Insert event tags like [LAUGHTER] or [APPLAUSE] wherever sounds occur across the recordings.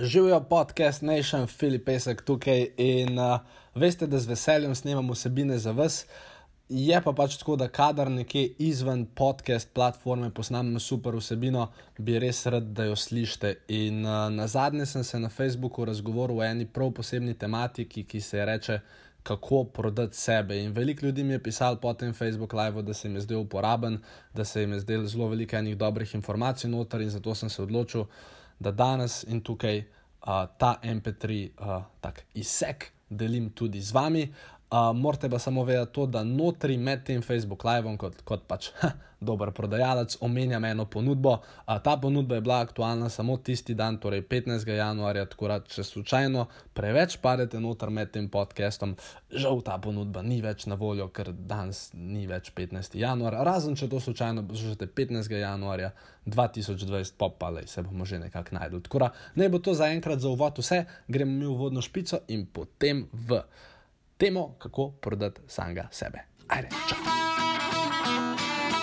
Živijo podcast Nation, Filip Pesek tukaj in uh, veste, da z veseljem snemamo vsebine za vas. Je pa pač tako, da kadar nekje izven podcast platforme posnamemo super vsebino, bi res rad, da jo slišite. In uh, na zadnje sem se na Facebooku razgovoril o eni prav posebni tematiki, ki se reče, kako prodati sebe. In veliko ljudi mi je pisalo po tem Facebook live, da se jim je zdel uporaben, da se jim je zdel zelo veliko enih dobrih informacij noter in zato sem se odločil da danes in tukaj uh, ta MP3 uh, tak izsek delim tudi z vami. Uh, morate pa samo vedeti to, da notri med tem Facebook live, kot, kot pač ha, [LAUGHS] dober prodajalec, omenjam eno ponudbo. Uh, ta ponudba je bila aktualna samo tisti dan, torej 15. januarja. Tako da, če slučajno preveč padete noter med tem podcastom, žal ta ponudba ni več na voljo, ker danes ni več 15. januar. Razen če to slučajno poslušate 15. januarja 2020, popale se bomo že nekako najdel. Tako da, naj bo to za enkrat za uvod vse, gremo mi v vodno špico in potem v temo, kako prodati samega sebe. Ajde, čau.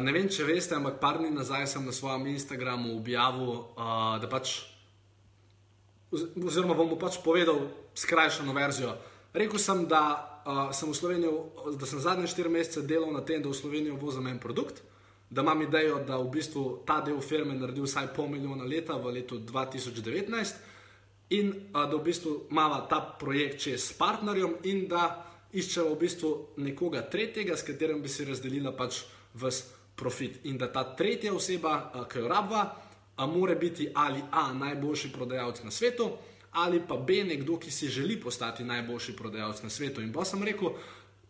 Ne vem, če veste, ampak par dni nazaj sem na svojem Instagramu objavil, uh, da pač, oziroma bom pač povedal skrajšano verzijo. Rekel sem, da, uh, sem da sem zadnje štiri mesece delal na tem, da v Slovenijo vozim en produkt, da imam idejo, da v bistvu ta del firme naredi vsaj pol milijona leta v letu 2019 in uh, da v bistvu imamo ta projekt čez s partnerjem in da iščemo v bistvu nekoga tretjega, s katerim bi si razdelila pač vse profit. In da ta tretja oseba, ki jo rabva, mora biti ali A, najboljši prodajalec na svetu, ali pa B, nekdo, ki si želi postati najboljši prodajalec na svetu. In pa sem rekel,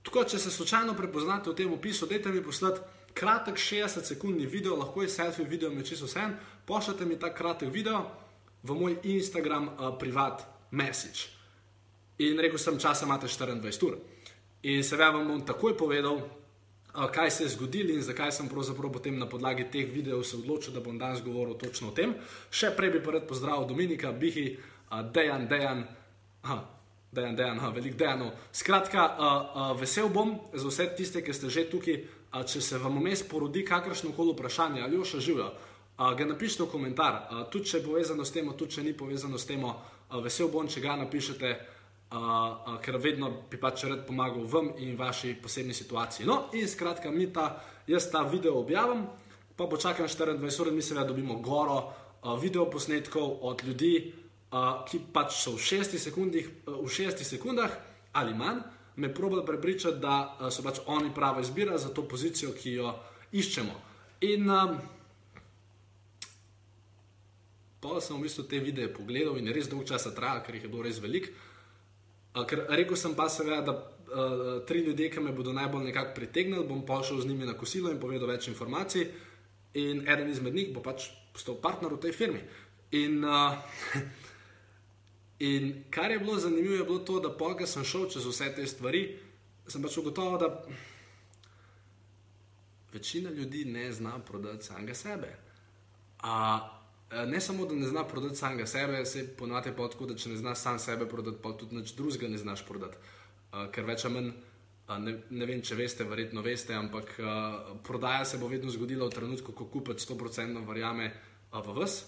tako če se slučajno prepoznate v tem opisu, dajte mi poslati kratek 60-sekundni video, lahko je selfie video, me čisto vse en, pošljite mi ta kratek video v moj Instagram uh, privat message. In rekel sem, časa imate 24 ur. In seveda vam bom takoj povedal, kaj se je zgodilo in zakaj sem pravzaprav potem na podlagi teh videov se odločil, da bom danes govoril točno o tem. Še prej bi pa rad pozdravil Dominika, Bihi, Dejan, Dejan. Aha. Dejan, Dejan, ha, velik Dejan. Skratka, uh, uh, vesel bom za vse tiste, ki ste že tukaj. Uh, če se vam vmes porodi kakršno koli vprašanje ali jo še živijo, uh, ga napišite v komentar. Uh, tudi če je povezano s tem, tudi če ni povezano s tem, vesel bom, če ga napišete uh, ker vedno bi pač rad pomagal vam in vaši posebni situaciji. No, in skratka, mi ta, jaz ta video objavim, pa počakam 24 ur, mi seveda dobimo goro uh, video posnetkov od ljudi, uh, ki pač so v 6 sekundah, uh, v 6 sekundah ali manj, me probajo prepričati, da uh, so pač oni prava izbira za to pozicijo, ki jo iščemo. In um, Pa sem v bistvu te videe pogledal in res dolgo časa traja, ker jih je bilo res veliko. Ker rekel sem pa seveda, da uh, tri ljudje, ki me bodo najbolj nekako pritegnili, bom pa šel z njimi na kosilo in povedal več informacij. In eden izmed njih bo pač postal partner v tej firmi. In, uh, [LAUGHS] in kar je bilo zanimivo, je bilo to, da polk sem šel čez vse te stvari, sem pač ugotovil, da večina ljudi ne zna prodati samega sebe. Uh, ne samo, da ne zna prodati samega sebe, se ponovadi pa tako, da če ne znaš sam sebe prodati, pa tudi nič drugega ne znaš prodati. Uh, ker več ali manj, uh, ne, ne vem, če veste, verjetno veste, ampak uh, prodaja se bo vedno zgodila v trenutku, ko kupec 100% verjame uh, v vas,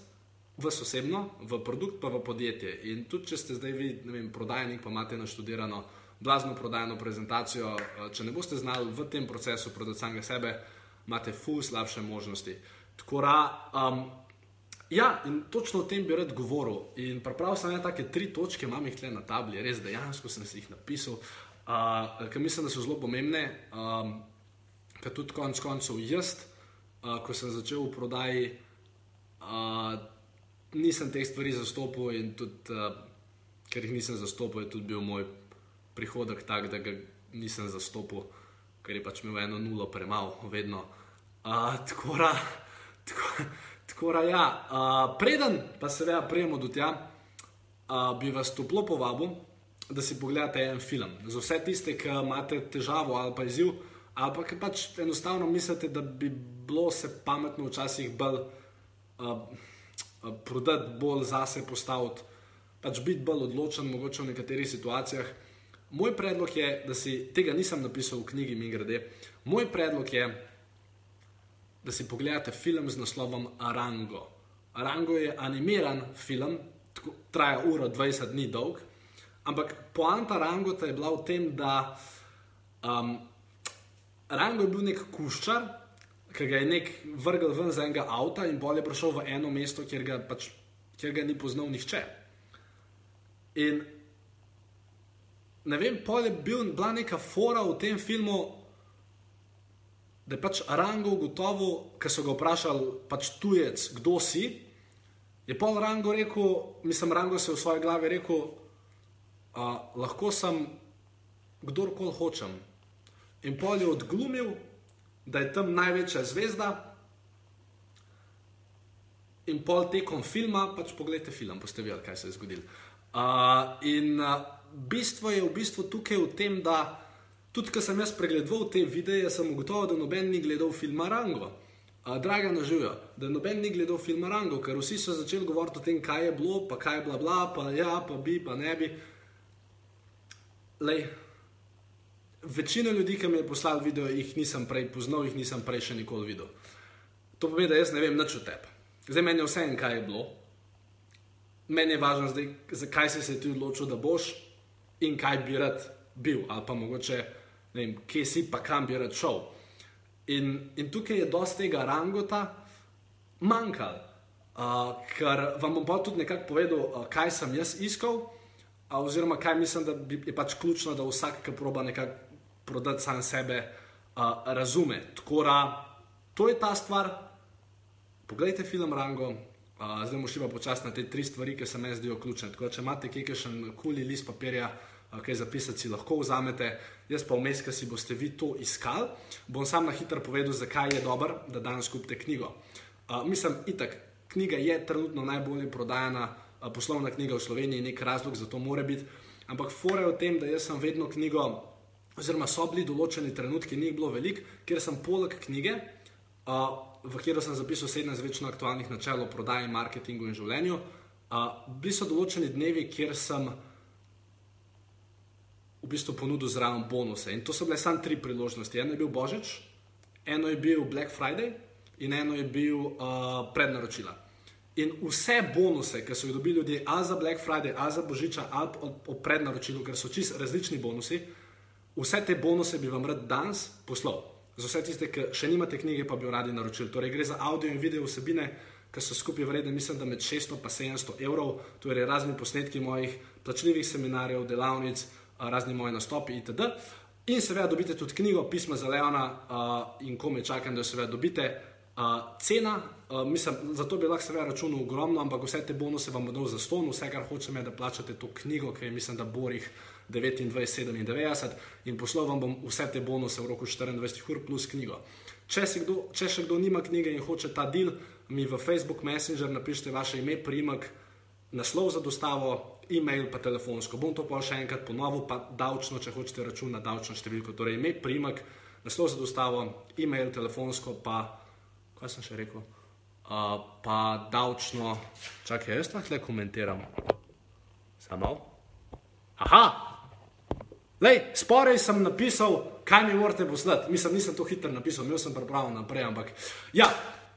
v osebno, v produkt, pa v podjetje. In tudi če ste zdaj vi, ne vem, prodajnik, pa imate naštudirano blazno prodajno prezentacijo, uh, če ne boste znali v tem procesu prodati samega sebe, imate ful slabše možnosti. Tako da. Um, Ja, in točno o tem bi rad govoril. In prav sem ena take tri točke, imam jih tle na tabli, res dejansko sem si jih napisal, uh, ker mislim, da so zelo pomembne. Um, ker tudi konec koncev jaz, uh, ko sem začel v prodaji, uh, nisem teh stvari zastopil in tudi, uh, ker jih nisem zastopil, je tudi bil moj prihodek tak, da ga nisem zastopil, ker je pač imel eno nulo premalo, vedno. Uh, tako da. Tako, Tako da, ja, uh, preden pa seveda prijemo do tja, uh, bi vas toplo povabil, da si pogledate en film. Za vse tiste, ki imate težavo ali pa izziv, ali pa ki pač enostavno mislite, da bi bilo se pametno včasih bolj uh, prodati, bolj zase postaviti, pač biti bolj odločen, mogoče v nekaterih situacijah. Moj predlog je, da si tega nisem napisal v knjigi, mi grede. Moj predlog je, da si pogledate film z naslovom Arango. Arango je animiran film, tako, traja uro 20 dni dolg, ampak poanta Arangota je bila v tem, da um, Arango je bil nek kuščar, ki ga je nek vrgel ven z enega avta in bolje prišel v eno mesto, kjer ga, pač, kjer ga ni poznal nihče. In ne vem, pol je bil, bila neka fora v tem filmu, da je pač Rango ugotovil, ker so ga vprašali, pač tujec, kdo si. Je pol Rango rekel, mislim, Rango se je v svoji glavi rekel, uh, lahko sem kdorkoli hočem. In pol je odglumil, da je tam največja zvezda. In pol tekom filma, pač pogledajte film, boste videli, kaj se je zgodilo. Uh, in uh, bistvo je v bistvu tukaj v tem, da tudi, ko sem jaz pregledoval te videe, sem ugotovil, da noben ni gledal filma Rango. Uh, Draga naživijo, da noben ni gledal filma Rango, ker vsi so začeli govoriti o tem, kaj je bilo, pa kaj je bila, bla, pa ja, pa bi, pa ne bi. Lej, večina ljudi, ki mi je poslal video, jih nisem prej poznal, jih nisem prej še nikoli videl. To pomeni, da jaz ne vem nič o tebi. Zdaj meni je vse en, kaj je bilo. Meni je važno, zdaj, zakaj si se ti odločil, da boš in kaj bi rad bil, ali pa mogoče, vem, kje si, pa kam bi rad šel. In, in tukaj je dosti tega rangota manjkal, uh, ker vam bom pa tudi nekako povedal, uh, kaj sem jaz iskal, uh, oziroma kaj mislim, da bi, je pač ključno, da vsak, ki proba nekako prodati sam sebe, uh, razume. Tako da, to je ta stvar. Poglejte film Rango, uh, zdaj moš pa počasi na te tri stvari, ki se mi zdijo ključne. Tako da, če imate kaj še en kuli list papirja, uh, kaj zapisati, si lahko vzamete. Jaz pa vmes, ki si boste vi to iskali, bom sam na hitro povedal, zakaj je dobro, da danes kupite knjigo. Uh, mislim, itak, knjiga je trenutno najbolje prodajana uh, poslovna knjiga v Sloveniji, nek razlog za to mora biti. Ampak fore je v tem, da jaz sem vedno knjigo, oziroma so bili določeni trenutki, ni jih bilo veliko, ker sem poleg knjige. Uh, v katero sem zapisal 17 večno aktualnih načel o prodaji, marketingu in življenju. Uh, bili so določeni dnevi, kjer sem v bistvu ponudil zraven bonuse. In to so bile samo tri priložnosti. Eno je bil Božič, eno je bil Black Friday in eno je bil uh, prednaročila. In vse bonuse, ki so jih dobili ljudje, ali za Black Friday, ali za Božiča, ali o prednaročilu, ker so čisto različni bonusi, vse te bonuse bi vam rad danes poslal. Za vse tiste, ki še nimate knjige, pa bi jo radi naročili. Torej, gre za audio in video vsebine, ki so skupaj vredne, mislim, da med 600 in 700 evrov, torej razni posnetki mojih plačljivih seminarjev, delavnic, razni moji nastopi itd. In seveda dobite tudi knjigo Pisma za Leona uh, in kome čakam, da jo seveda dobite. Uh, cena, uh, mislim, za to bi lahko seveda računal ogromno, ampak vse te bonuse vam bodo za ston, vse kar hočem je, da plačate to knjigo, ki je mislim, da borih 29,97 in poslal vam bom vse te bonuse v roku 24 ur plus knjigo. Če, kdo, če še kdo nima knjige in hoče ta del, mi v Facebook Messenger napišite vaše ime, primek, naslov za dostavo, e-mail pa telefonsko. Bom to pa še enkrat ponovil, pa davčno, če hočete račun na davčno številko. Torej ime, primek, naslov za dostavo, e-mail, telefonsko pa, kaj sem še rekel, uh, pa davčno, čakaj, jaz lahko komentiram. Samo. Aha, Lej, sporej sem napisal, kaj mi morate poslati. Mislim, nisem to hitro napisal, imel sem pripravo naprej, ampak ja,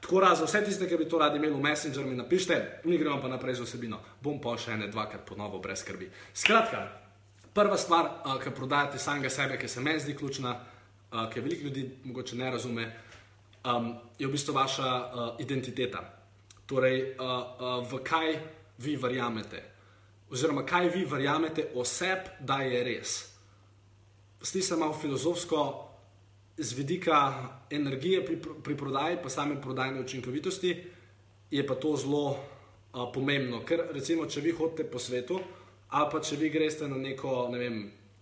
tako raz, vse tiste, ki bi to radi imeli v Messenger, mi napišite, mi gremo pa naprej z osebino. Bom pa še ene dvakrat ponovo brez skrbi. Skratka, prva stvar, uh, ki prodajate samega sebe, ki se meni zdi ključna, uh, ki veliko ljudi mogoče ne razume, um, je v bistvu vaša uh, identiteta. Torej, uh, uh, v kaj vi verjamete, oziroma kaj vi verjamete o sebi, da je res sliši se malo filozofsko, z vidika energije pri, pri prodaji, pa same prodajne učinkovitosti, je pa to zelo uh, pomembno. Ker recimo, če vi hodite po svetu, ali pa če vi greste na neko ne vem,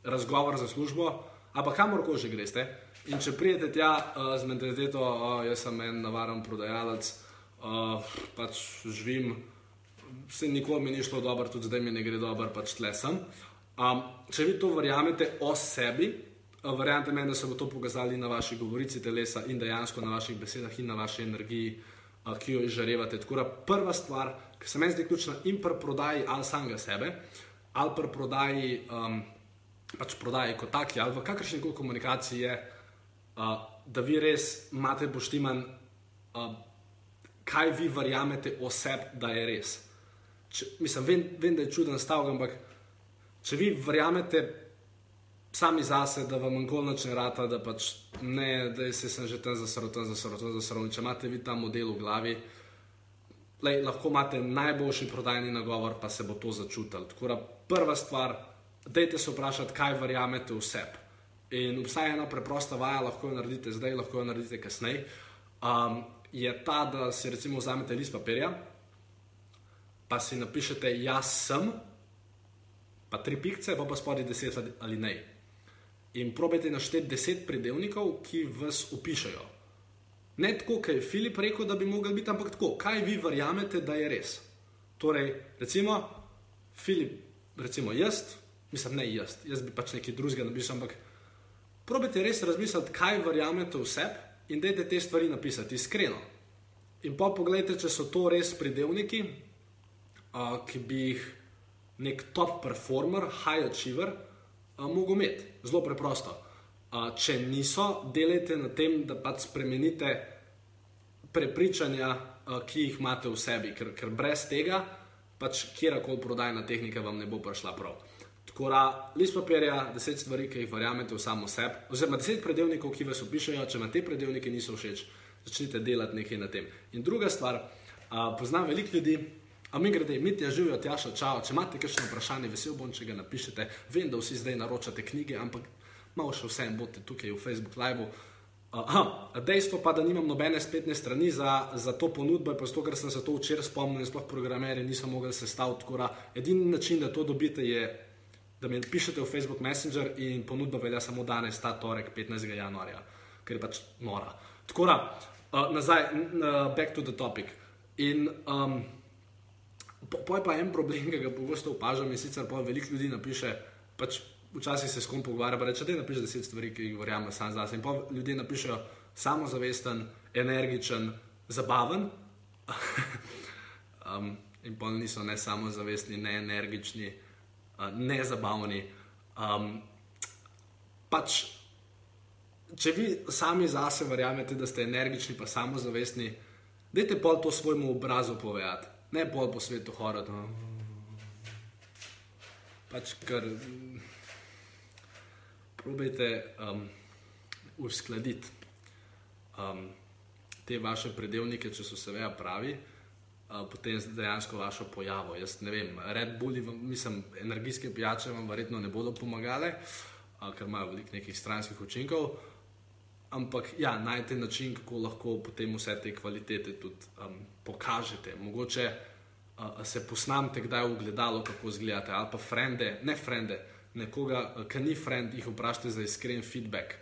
razgovor za službo, ali pa kamorkoli že greste, in če pridete tja uh, z mentaliteto, uh, jaz sem en navaren prodajalec. uh, pač živim, se nikoli mi ni šlo dobro, tudi zdaj mi ne gre dobro, pač tle sem. Um, če vi to verjamete o sebi, uh, verjamete meni, da se bo to pokazali na vaši govorici telesa in dejansko na vaših besedah in na vaši energiji, uh, ki jo izžarevate. Tako da prva stvar, ki se meni zdi ključna in pri prodaji ali samega sebe, ali pri prodaji, um, pač prodaji kot taki, ali v kakršni koli komunikaciji je, uh, da vi res imate poštiman. Uh, kaj vi verjamete o sebi, da je res. Če, mislim, vem, vem, da je čuden stavek, ampak če vi verjamete sami zase, da vam nikoli noč ne rata, da pač ne, da se sem že tam zasrl, tam zasrl, tam zasrl. Če imate vi ta model v glavi, lej, lahko imate najboljši prodajni nagovor, pa se bo to začutil. Tako da prva stvar, dajte se vprašati, kaj verjamete v sebi. In obstaja ena preprosta vaja, lahko jo naredite zdaj, lahko jo naredite kasneje. Um, je ta, da si recimo vzamete list papirja, pa si napišete jaz sem, pa tri pikce, pa pa spodaj deset ali ne. In probejte našteti deset pridevnikov, ki vas opišajo. Ne tako, kot je Filip rekel, da bi mogli biti, ampak tako, kaj vi verjamete, da je res. Torej, recimo, Filip, recimo jaz, mislim, ne jaz, jaz bi pač nekaj drugega napisal, ampak probejte res razmisliti, kaj verjamete v sebi in dajte te stvari napisati iskreno. In pa pogledajte, če so to res pridevniki, uh, ki bi jih nek top performer, high achiever, imeti. Zelo preprosto. Uh, če niso, delajte na tem, da pač spremenite prepričanja, uh, ki jih imate v sebi, ker, ker brez tega pač kjerkoli prodajna tehnika vam ne bo prišla prav. Tako da, list papirja, deset stvari, ki jih verjamete v samo sebi, oziroma deset predelnikov, ki vas opišajo, če vam te predelnike niso všeč, začnite delati nekaj na tem. In druga stvar, a, poznam veliko ljudi, a mi grede, mi ti živijo, tjaša, čau, če imate kakšno vprašanje, vesel bom, če ga napišete. Vem, da vsi zdaj naročate knjige, ampak malo še vsem bote tukaj v Facebook Live. Aha, dejstvo pa, da nimam nobene spletne strani za, za to ponudbo, pa zato, ker sem se to včeraj spomnil in sploh programerji niso mogli sestaviti. Edini način, da to dobite, je da mi pišete v Facebook Messenger in ponudba velja samo danes, ta torek, 15. januarja, ker je pač nora. Tako da, uh, nazaj, uh, back to the topic. In um, poj pa en problem, ki ga pogosto opažam, in sicer pa veliko ljudi napiše, pač včasih se s kom pogovarja, pa reče, da napiše deset stvari, ki jih verjamem sam zase. In pa ljudje napišejo samozavesten, energičen, zabaven. [LAUGHS] um, in pa niso ne samozavestni, ne energični nezabavni. Um, pač, če vi sami zase verjamete, da ste energični, pa samozavestni, dajte pol to svojemu obrazu povedati, ne pol po svetu horati. No. Pač, ker probejte um, uskladiti um, te vaše predelnike, če so seveda pravi potem dejansko vašo pojavo. Jaz ne vem, Red Bulli, mislim, energijske pijače vam verjetno ne bodo pomagale, a, ker imajo veliko nekih stranskih učinkov. Ampak ja, najte način, kako lahko potem vse te kvalitete tudi um, pokažete. Mogoče uh, se posnamete, kdaj v gledalo, kako izgledate, ali pa frende, ne frende, nekoga, ki ni friend, jih vprašajte za iskren feedback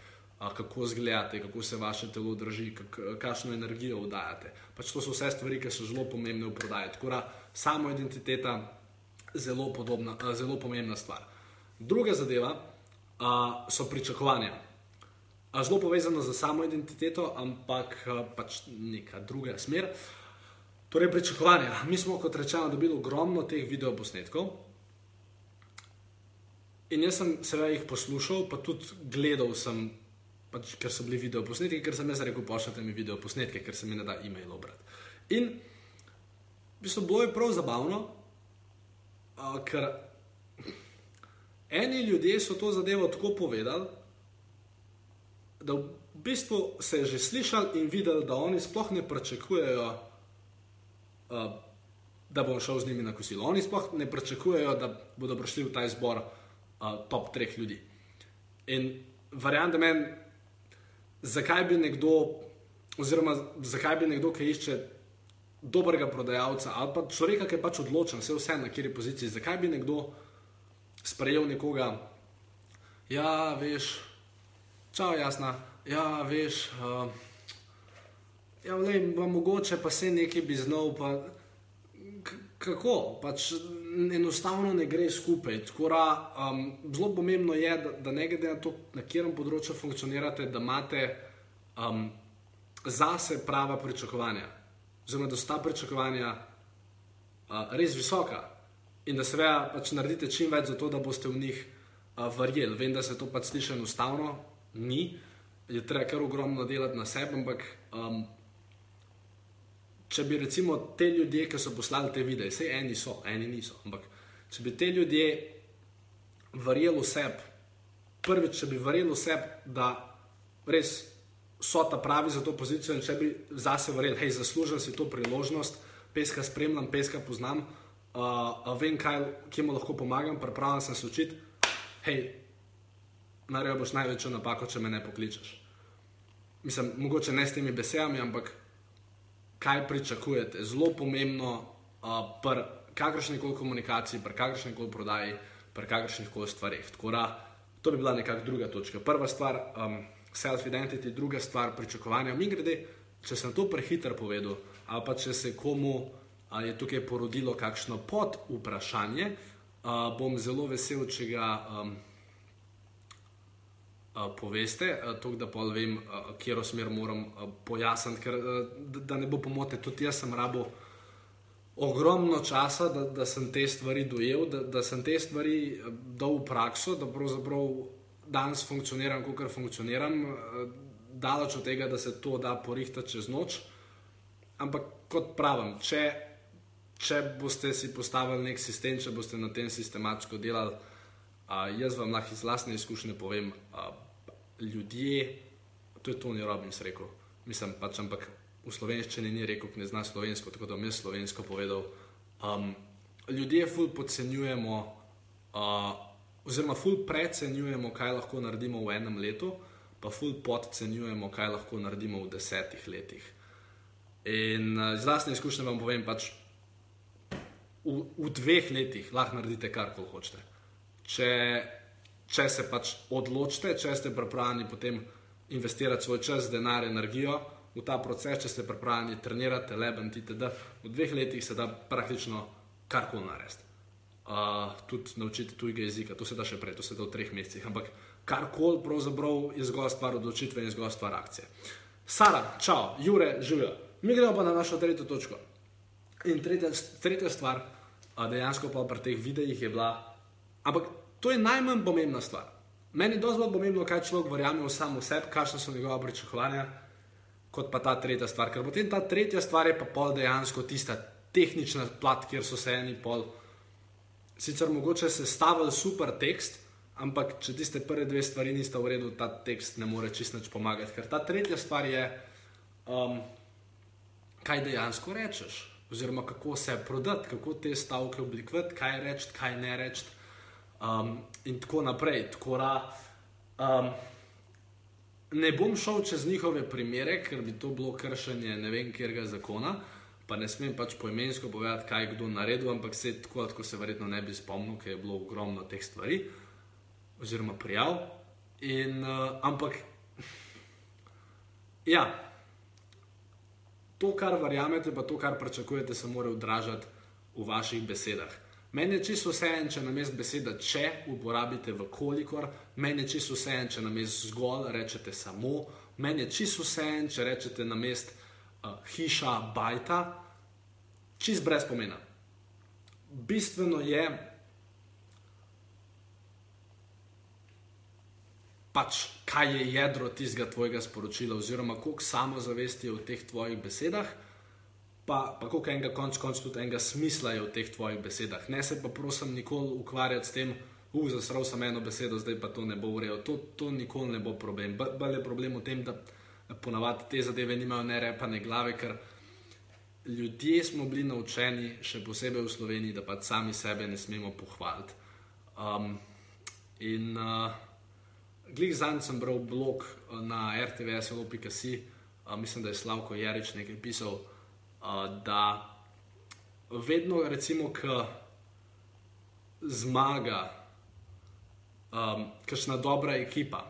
kako izgledate, kako se vaše telo drži, kakšno energijo vdajate. Pač to so vse stvari, ki so zelo pomembne v prodaji. Tako da samo identiteta je zelo, zelo pomembna stvar. Druga zadeva a, so pričakovanja. Zelo povezano z samo identiteto, ampak a, pač neka druga smer. Torej, pričakovanja. Mi smo, kot rečeno, dobili ogromno teh videoposnetkov. In jaz sem seveda jih poslušal, pa tudi gledal sem pač, ker so bili video posnetki, ker sem jaz rekel, pošljite mi video posnetke, ker se mi ne da e-mail obrati. In v bistvu bilo je prav zabavno, uh, ker eni ljudje so to zadevo tako povedali, da v bistvu se je že slišal in videl, da oni sploh ne pričakujejo. Uh, Da bom šel z njimi na kosilo. Oni sploh ne pričakujejo, da bodo prišli v ta izbor uh, top treh ljudi. In verjamem, da meni zakaj bi nekdo, oziroma zakaj bi nekdo, ki išče dobrega prodajalca ali pa človeka, ki je pač odločen, vse vse na kjeri poziciji, zakaj bi nekdo sprejel nekoga, ja, veš, čau, jasna, ja, veš. Uh, ja, lej, mogoče pa se nekaj bi znal, pa kako, pač enostavno ne gre skupaj. Tkora, um, zelo pomembno je, da, da ne glede na to, na katerem področju funkcionirate, da imate um, zase prava pričakovanja. Oziroma, da so ta pričakovanja uh, res visoka in da seveda pač naredite čim več za to, da boste v njih uh, verjeli. Vem, da se to pač sliši enostavno, ni, je treba kar ogromno delati na sebi, ampak um, če bi recimo te ljudje, ki so poslali te videe, vse eni so, eni niso, ampak če bi te ljudje verjeli v sebi, prvič, če bi verjeli v sebi, da res so ta pravi za to pozicijo in če bi zase verjeli, hej, zaslužim si to priložnost, peska spremljam, peska poznam, uh, vem, kaj, kje mu lahko pomagam, pripravljen sem se učiti, hej, naredil boš največjo napako, če me ne pokličeš. Mislim, mogoče ne s temi besedami, ampak kaj pričakujete. Zelo pomembno uh, pri kakršni koli komunikaciji, pri kakršni koli prodaji, pri kakršnih koli stvarih. Da, to bi bila nekakšna druga točka. Prva stvar, um, self-identity, druga stvar, pričakovanja. Mi grede, če sem to prehiter povedal, ali pa če se komu uh, je tukaj porodilo kakšno pod vprašanje, uh, bom zelo vesel, če ga. Um, poveste, tako da pa vem, kje smer moram pojasniti, ker da ne bo pomote, tudi jaz sem rabo ogromno časa, da, da sem te stvari dojel, da, da sem te stvari dal v prakso, da pravzaprav danes funkcioniram, kot funkcioniram, daleč od tega, da se to da porihtati čez noč. Ampak kot pravim, če, če boste si postavili nek sistem, če boste na tem sistematsko delali, Uh, jaz vam lahko iz vlastne izkušnje povem, uh, ljudje, to je Tony Robbins rekel, mislim pač, ampak v slovenščini ni rekel, ki ne zna slovensko, tako da bom jaz slovensko povedal. Um, ljudje ful podcenjujemo, uh, oziroma ful precenjujemo, kaj lahko naredimo v enem letu, pa ful podcenjujemo, kaj lahko naredimo v desetih letih. In iz vlastne izkušnje vam povem, pač v, v dveh letih lahko naredite kar koli hočete če, če se pač odločite, če ste pripravljeni potem investirati svoj čas, denar, energijo v ta proces, če ste pripravljeni trenirati, leben, itd. V dveh letih se da praktično karkoli narediti. Uh, tudi naučiti tujega jezika, to se da še prej, to se da v treh mesecih. Ampak karkoli pravzaprav je zgolj stvar odločitve in zgolj stvar akcije. Sara, čau, Jure, živijo. Mi gremo pa na našo tretjo točko. In tretja, tretja stvar, dejansko pa pri teh videih je bila, ampak To je najmanj pomembna stvar. Meni je dosti bolj pomembno, kaj človek verjame v samo sebe, kakšne so njegove pričakovanja, kot pa ta tretja stvar. Ker potem ta tretja stvar je pa pol dejansko tista tehnična plat, kjer so se eni pol. Sicer mogoče sestavili super tekst, ampak če tiste prve dve stvari nista v redu, ta tekst ne more čist nič pomagati. Ker ta tretja stvar je, um, kaj dejansko rečeš, oziroma kako se prodati, kako te stavke oblikovati, kaj reči, kaj ne reči um, in tako naprej. Tako da, um, ne bom šel čez njihove primere, ker bi to bilo kršenje ne vem, kjerga zakona. Pa ne smem pač poimensko povedati, kaj je kdo naredil, ampak se tako, kot se verjetno ne bi spomnil, ker je bilo ogromno teh stvari, oziroma prijav. In, uh, ampak, ja, to, kar verjamete, pa to, kar pričakujete, se mora odražati v vaših besedah. Meni je čisto vse en, če na mestu beseda če uporabite v kolikor, meni je čisto vse en, če na mestu zgolj rečete samo, meni je čisto vse en, če rečete na mestu uh, hiša, bajta, čist brez pomena. Bistveno je, pač, kaj je jedro tistega tvojega sporočila, oziroma koliko samozavesti je v teh tvojih besedah pa, pa koliko enega konc konc tudi enega smisla je v teh tvojih besedah. Ne se pa prosim nikoli ukvarjati s tem, uf, zasral sem eno besedo, zdaj pa to ne bo urejal. To, to nikoli ne bo problem. Bolj je problem v tem, da ponavadi te zadeve nimajo ne repa, ne glave, ker ljudje smo bili naučeni, še posebej v Sloveniji, da pa sami sebe ne smemo pohvaliti. Um, in uh, glih zanj sem bral blog uh, na rtvs.com, uh, mislim, da je Slavko Jarič nekaj pisal da vedno, recimo, ko zmaga um, kakšna dobra ekipa,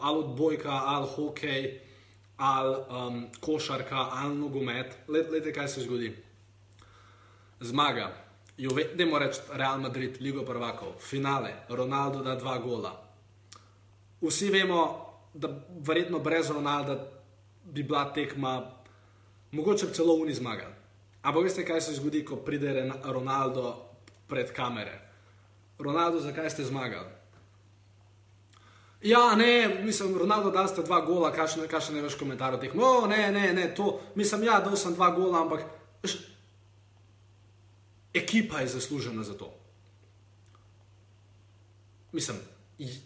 ali odbojka, ali hokej, ali um, košarka, ali nogomet. Glejte, kaj se zgodi. Zmaga, Juventus, reči Real Madrid, Ligo prvakov, finale, Ronaldo da dva gola. Vsi vemo, da verjetno brez Ronalda bi bila tekma, mogoče celo uni zmaga. Ampak veste, kaj se zgodi, ko pride Ronaldo pred kamere? Ronaldo, zakaj ste zmagali? Ja, ne, mislim, Ronaldo, da ste dva gola, kakšen ne veš komentar o teh. No, ne, ne, ne, to, mislim, ja, da sem dva gola, ampak š, ekipa je zaslužena za to. Mislim,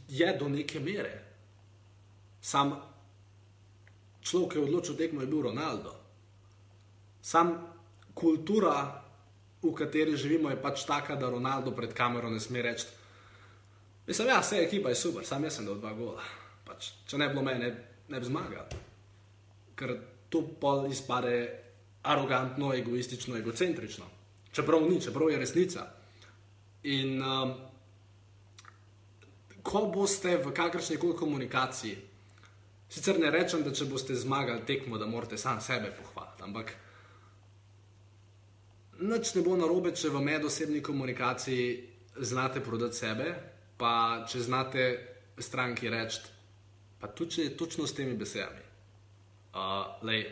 je do neke mere. Sam človek, ki je odločil tekmo, je bil Ronaldo. Sam kultura, v kateri živimo, je pač taka, da Ronaldo pred kamero ne sme reči. Mislim, ja, vse ekipa je super, sam sem dal dva gola. Pač, če ne bi bilo mene, ne, ne bi zmagal. Ker to pol izpade arogantno, egoistično, egocentrično. Čeprav ni, čeprav je resnica. In um, ko boste v kakršni koli komunikaciji, sicer ne rečem, da če boste zmagali tekmo, da morate sam sebe pohvaliti, ampak nič ne bo narobe, če v medosebni komunikaciji znate prodati sebe, pa če znate stranki reči, pa tudi če je točno s temi besedami. Uh, lej,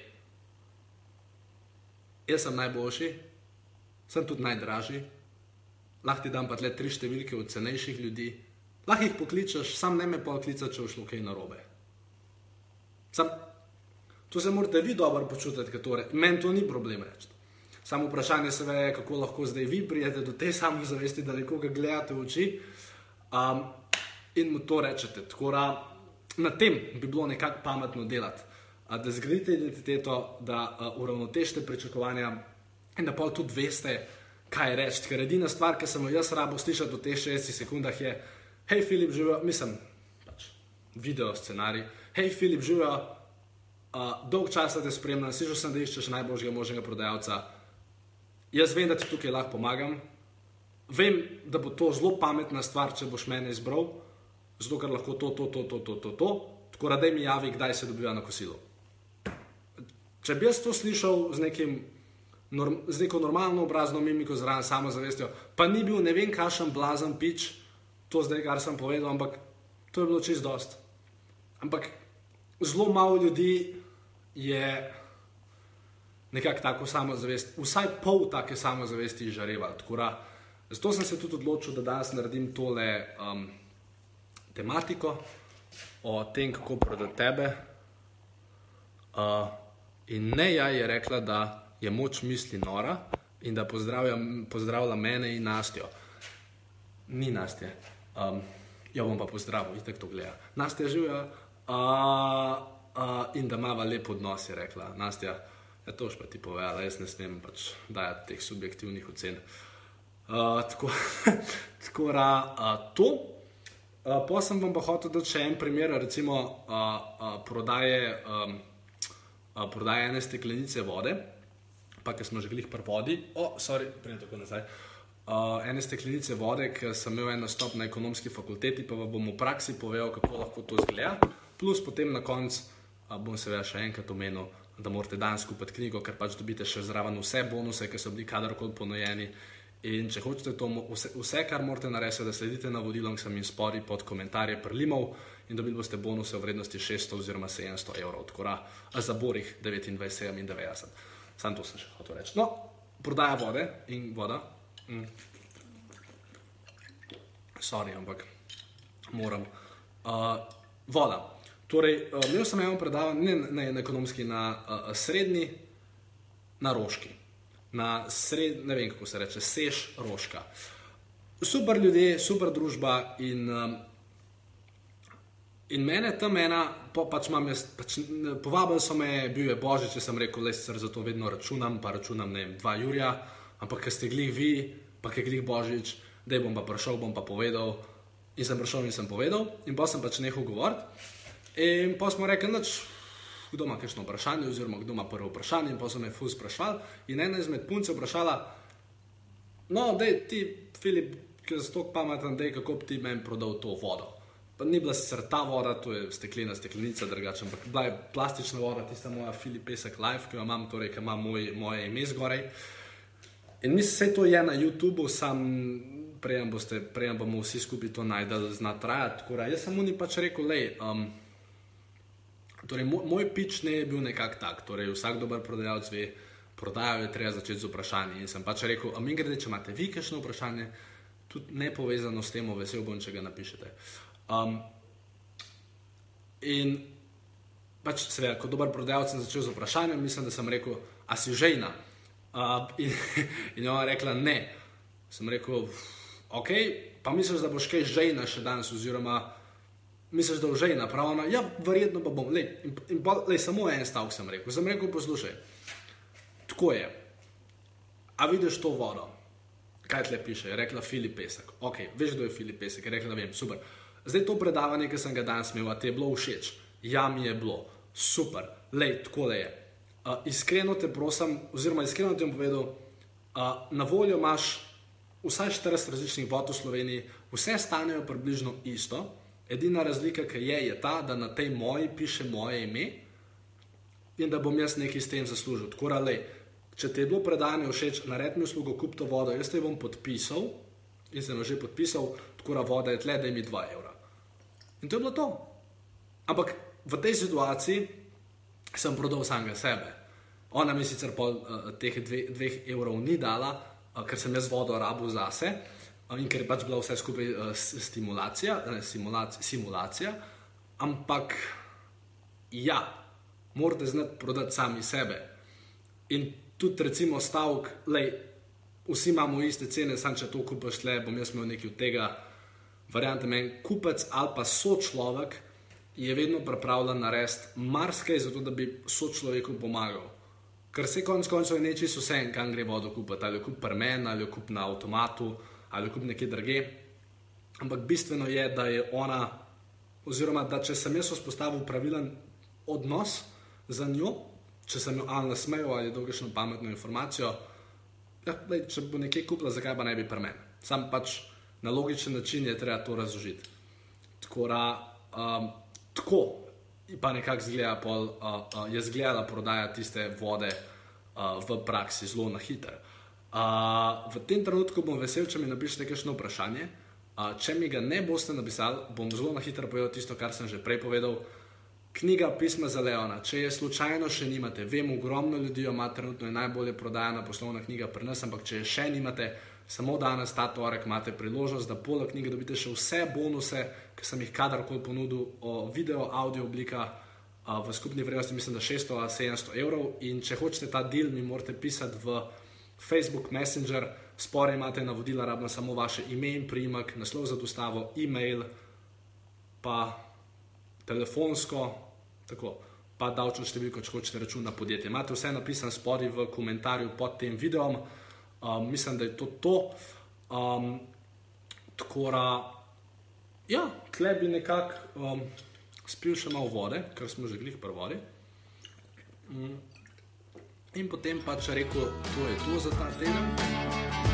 jaz sem najboljši, sem tudi najdražji, lahko ti dam pa le tri številke od cenejših ljudi, lahko jih pokličeš, sam ne me pa klica, če všlo kaj narobe. Sam, to se morate vi dobro počutiti, ker meni to ni problem reči. Samo vprašanje se je, kako lahko zdaj vi prijete do te samozavesti, da nekoga gledate v oči um, in mu to rečete. Tako da na tem bi bilo nekako pametno delati, da zgradite identiteto, da uh, uravnotežite pričakovanja in da pa tudi veste, kaj reči. Ker edina stvar, ki sem jo jaz rabo slišati v teh 60 sekundah, je: hej, Filip, živijo, mislim, pač video scenarij, hej, Filip, živijo. Uh, dolg čas te spremljam, že sem, da iščeš najboljšega možnega prodajalca. Jaz vem, da ti tukaj lahko pomagam, vem, da bo to zelo pametna stvar, če boš mene izbral, zato ker lahko to, to, to, to, to, to, to. tako da mi javi, kdaj se dobiva na kosilo. Če bi jaz to slišal z, nekim, norm, z neko normalno obrazno mimiko, zraven samozavestjo, pa ni bil ne vem, kakšen blazen pič, to zdaj, kar sem povedal, ampak to je bilo čist dost. Ampak zelo malo ljudi je nekako tako samozavest, vsaj pol take samozavesti izžareva. Zato sem se tudi odločil, da danes naredim tole um, tematiko o tem, kako prodati tebe. Uh, in ne ja je rekla, da je moč misli nora in da pozdravlja, pozdravlja mene in Nastjo. Ni Nastje. Um, jo bom pa pozdravil, itek to gleda. Nastja živijo uh, uh, in da ima lep odnos, je rekla. Nastja, ja, to še pa ti povedala, jaz ne smem pač dajati teh subjektivnih ocen. Uh, Uh, tako [LAUGHS] tako da uh, to. Uh, pa sem vam pa hotel dati še en primer, recimo uh, uh, prodaje, um, uh, prodaje ene steklenice vode, pa ki smo že bili pri vodi. O, oh, prej tako nazaj. Uh, ene steklenice vode, ki sem imel en nastop na ekonomski fakulteti, pa bom v praksi povedal, kako lahko to zgleda. Plus potem na koncu uh, bom seveda še enkrat omenil, da morate danes kupiti knjigo, ker pač dobite še zraven vse bonuse, ki so bili kadarkoli ponujeni. In če hočete to, vse, vse kar morate narediti, da sledite navodilom, sem jim spori pod komentarje prlimov in dobili boste bonuse v vrednosti 600 oziroma 700 evrov, tako da za borih 29 in 90. Sam to sem še hotel reči. No, prodaja vode in voda. Mm. Sorry, ampak moram. Uh, voda. Torej, uh, imel sem eno predavanje, ne, ne na ekonomski, na uh, srednji, na roški na sred, ne vem kako se reče, sež rožka. Super ljudje, super družba in, um, in mene tam ena, pa, pač imam jaz, pač, povabil so me, bil je božič, če sem rekel, le sicer za to vedno računam, pa računam ne vem, dva Jurja, ampak ker ste glih vi, pa ker glih božič, da bom pa prišel, bom pa povedal. In sem prišel in sem povedal, in pa sem pač nehal govoriti. In pa smo rekli, da kdo ima kakšno vprašanje, oziroma kdo ima prvo vprašanje. In pa so me fuz sprašvali. In ena izmed punc je vprašala, no, da ti, Filip, ki si tako pameten, da je kako bi ti meni prodal to vodo. Pa ni bila sicer ta voda, to je steklena steklenica, drugače, ampak bila je plastična voda, tista moja Filipesek Life, ki jo imam, torej, ki ima moj, moje ime zgoraj. In mislim, vse to je na YouTubu, sam prej boste, prej bomo vsi skupaj to najdel, zna trajati. Jaz sem mu ni pač rekel, le. Um, torej, moj, moj pič ne je bil nekak tak, torej vsak dober prodajalec ve, prodajo je treba začeti z vprašanjem. In sem pač rekel, a mi gre, če imate vi kakšno vprašanje, tudi ne povezano s tem, vesel bom, če ga napišete. Um, in pač, seveda, kot dober prodajalec sem začel z vprašanjem, mislim, da sem rekel, a si žejna. Uh, in, [LAUGHS] in ona rekla, ne. Sem rekel, ok, pa misliš, da boš kaj žejna še danes, oziroma misliš, da boš žejna, pravno, ja, verjetno pa bom. Lej, in, in, lej, samo en stavek sem rekel. Sem rekel, poslušaj, tako je. A vidiš to vodo? Kaj tle piše? Je rekla Filip Pesek. Ok, veš, kdo je Filip Pesek? Je rekla, vem, super. Zdaj to predavanje, ki sem ga danes imel, ti je bilo všeč. Ja, mi je bilo, super, lej, tako le je. Uh, iskreno te prosim, oziroma iskreno ti bom povedal, uh, na voljo imaš vsaj 40 različnih vod v Sloveniji, vse stanejo približno isto. Edina razlika, ki je, je ta, da na tej moji piše moje ime in da bom jaz nekaj s tem zaslužil. Tako da, če ti je bilo predanje všeč, naredi mi uslugo, kup to vodo, jaz te bom podpisal in sem jo že podpisal, tako da voda je tle, da mi 2 evra. In to je bilo to. Ampak v tej situaciji sem prodal samega sebe. Ona mi sicer pol uh, teh 2 evrov ni dala, ker sem jaz vodo rabo zase in ker je pač bila vse skupaj uh, stimulacija, ne, simulacija, simulacija. Ampak ja, morate znati prodati sami sebe. In tudi, recimo, stavek, da vsi imamo iste cene, samo če to kupaš, le bom jaz imel nekaj od tega. Variante meni, kupec ali pa sočlovek je vedno pripravljen narediti marsikaj, zato da bi sočloveku pomagal. Ker se konec koncev je nečisto vse, kam gre vodo kupiti, ali jo kup prmen, ali jo kup na avtomatu, ali kup nekje druge. Ampak bistveno je, da je ona, oziroma da če sem jaz vzpostavil pravilen odnos z njo, če sem jo ali nasmejal ali dolgošno pametno informacijo, ja, lej, če bo nekaj kupila, zakaj pa ne bi prmen. Sam pač na logičen način je treba to razložiti. Tako da, um, tako pa nekako zgleda, pol, uh, uh, je zgledala prodaja tiste vode uh, v praksi zelo na hiter. Uh, v tem trenutku bom vesel, če mi napišete kakšno vprašanje. Uh, če mi ga ne boste napisali, bom zelo na hitro povedal tisto, kar sem že prej povedal. Knjiga Pisma za Leona. Če je slučajno še nimate, vem, ogromno ljudi ima, trenutno je najbolje prodajana poslovna knjiga pri nas, ampak če je še nimate, samo danes, ta torek, imate priložnost, da poleg knjige dobite še vse bonuse, ki sem jih kadarkoli ponudil, o video, audio oblika v skupni vrednosti, mislim, da 600 ali 700 evrov. In če hočete ta del, mi morate pisati v Facebook Messenger, spore imate navodila, rabno samo vaše ime in priimek, naslov za dostavo, e-mail, pa telefonsko, tako. Pa davčno številko, če hočete račun na podjetje. Imate vse napisano spodaj v komentarju pod tem videom. Um, mislim, da je to to. Um, tako da, ja, tle bi nekako um, spil še malo vode, ker smo že glih prvori. Um, in potem pač rekel, to je to za ta teden.